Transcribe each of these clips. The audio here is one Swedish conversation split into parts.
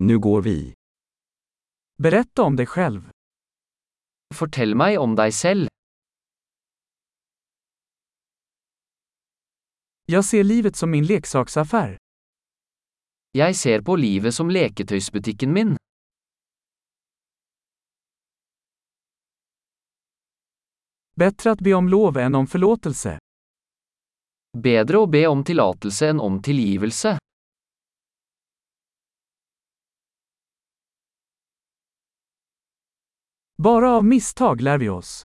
Nu går vi. Berätta om dig själv. Fortell meg om deg selv. Jag ser livet som min leksaksaffär. Jeg ser på livet som leketøysbutikken min. Bättre att be om lov än om förlåtelse. Bedre å be om tillatelse enn om tilgivelse. Bara av misstag lär vi oss.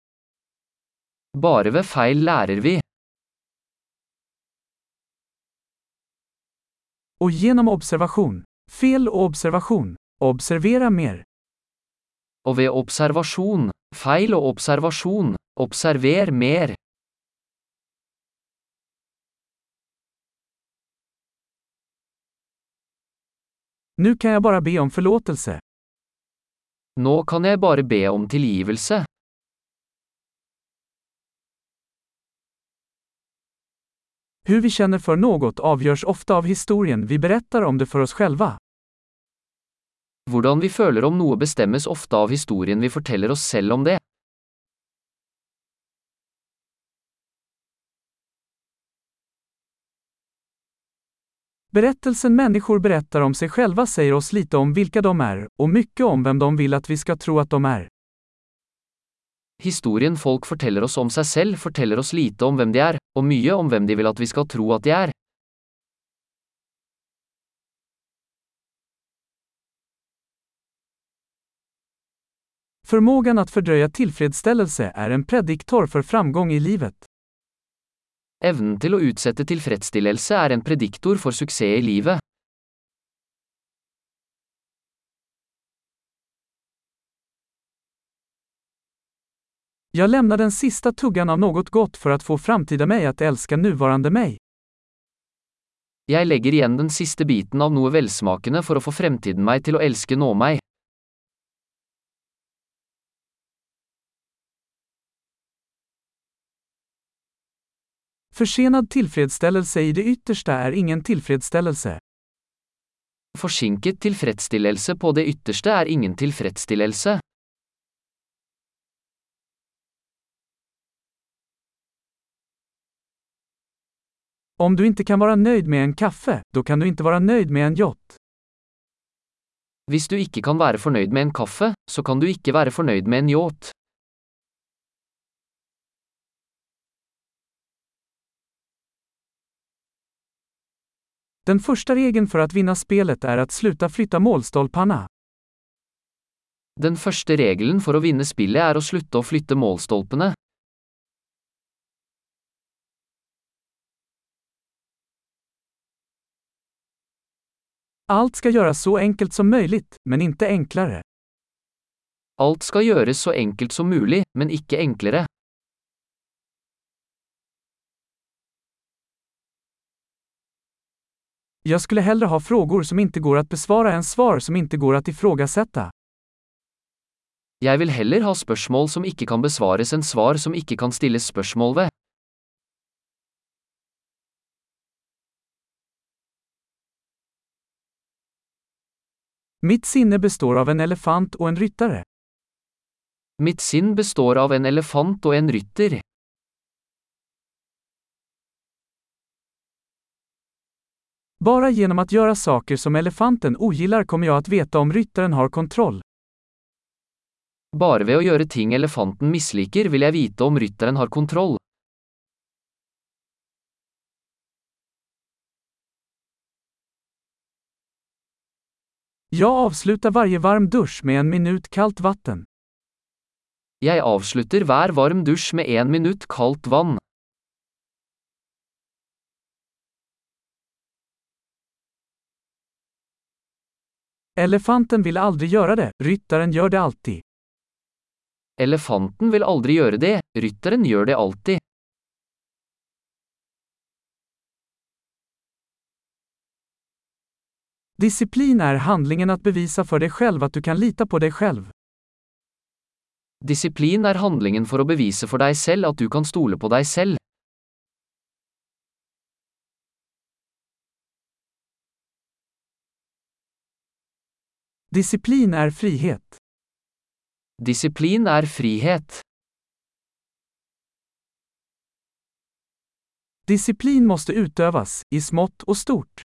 Bare ved feil lærer vi. Och genom observation. Fel och observation. Observera mer. Og ved observasjon, feil og observasjon, observer mer. Nu kan jag bara be om förlåtelse. Nå kan jeg bare be om tilgivelse. Hur vi känner för något avgörs ofta av historien vi berättar om det för oss själva. Hvordan vi føler om noe bestemmes ofte av historien vi forteller oss selv om det. Berättelsen människor berättar om sig själva säger oss lite om vilka de är, och mycket om vem de vill att vi ska tro att de är. Historien folk forteller oss om seg selv forteller oss lite om hvem de er, og mye om hvem de vil at vi skal tro at de er. Förmågan att fördröja tillfredsställelse är en prediktor för framgång i livet. Evnen til å utsette tilfredsstillelse er en prediktor for suksess i livet. Jag lämnar den sista tuggan av något gott för att få framtida mig att älska nuvarande mig. Jeg legger igjen den siste biten av noe velsmakende for å få fremtiden meg til å elske nå meg. Försenad tillfredsställelse i det yttersta är ingen tillfredsställelse. Forsinket tilfredsstillelse på det ytterste er ingen tilfredsstillelse. Om du inte kan vara nöjd med en kaffe, då kan du inte vara nöjd med en yacht. Hvis du ikke kan være fornøyd med en kaffe, så kan du ikke være fornøyd med en yacht. Den första regeln för att vinna spelet är att sluta flytta målstolparna. Den første regelen for å vinne spillet er å slutte å flytte målstolpene. Allt ska göras så enkelt som möjligt, men inte enklare. Alt skal gjøres så enkelt som mulig, men ikke enklere. Jag skulle hellre ha frågor som inte går att besvara än svar som inte går att ifrågasätta. Jeg vil heller ha spørsmål som ikke kan besvares enn svar som ikke kan stilles spørsmål ved. Mitt sinne består av en elefant och en ryttare. Mitt sinn består av en elefant og en rytter. Bara genom att göra saker som elefanten ogillar kommer jag att veta om ryttaren har kontroll. Bare ved å gjøre ting elefanten misliker vil jeg vite om rytteren har kontroll. Jag avslutar varje varm dusch med en minut kallt vatten. Jeg avslutter hver varm dusj med én minutt kaldt vann. Elefanten vill aldrig göra det, ryttaren gör det alltid. Elefanten vil aldri gjøre det, rytteren gjør det alltid. Disciplin är handlingen att bevisa för dig själv att du kan lita på dig själv. Disiplin er handlingen for å bevise for deg selv at du kan stole på deg selv. Disciplin är frihet. Disiplin er frihet. Disciplin måste utövas, i smått och stort.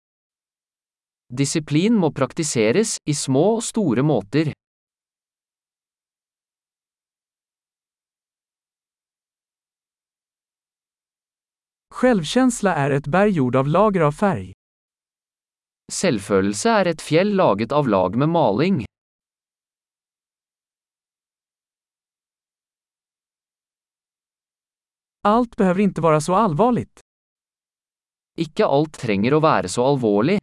Disiplin må praktiseres, i små og store måter. Självkänsla är ett berg gjord av lager av färg. Selvfølelse er et fjell laget av lag med maling. Allt behöver inte vara så allvarligt. Ikke alt trenger å være så alvorlig.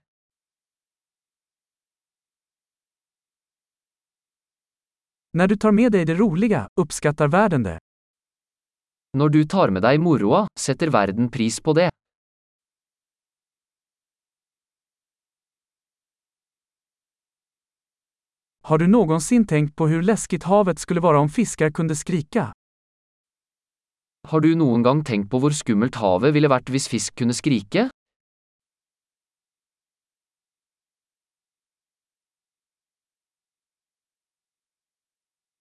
När du tar med dig det roliga, uppskattar världen det. Når du tar med deg moroa, setter verden pris på det. Har du någonsin tänkt på hur läskigt havet skulle vara om fiskar kunde skrika? Har du någon gång tänkt på hur skummelt havet ville varit om fisk kunde skrika?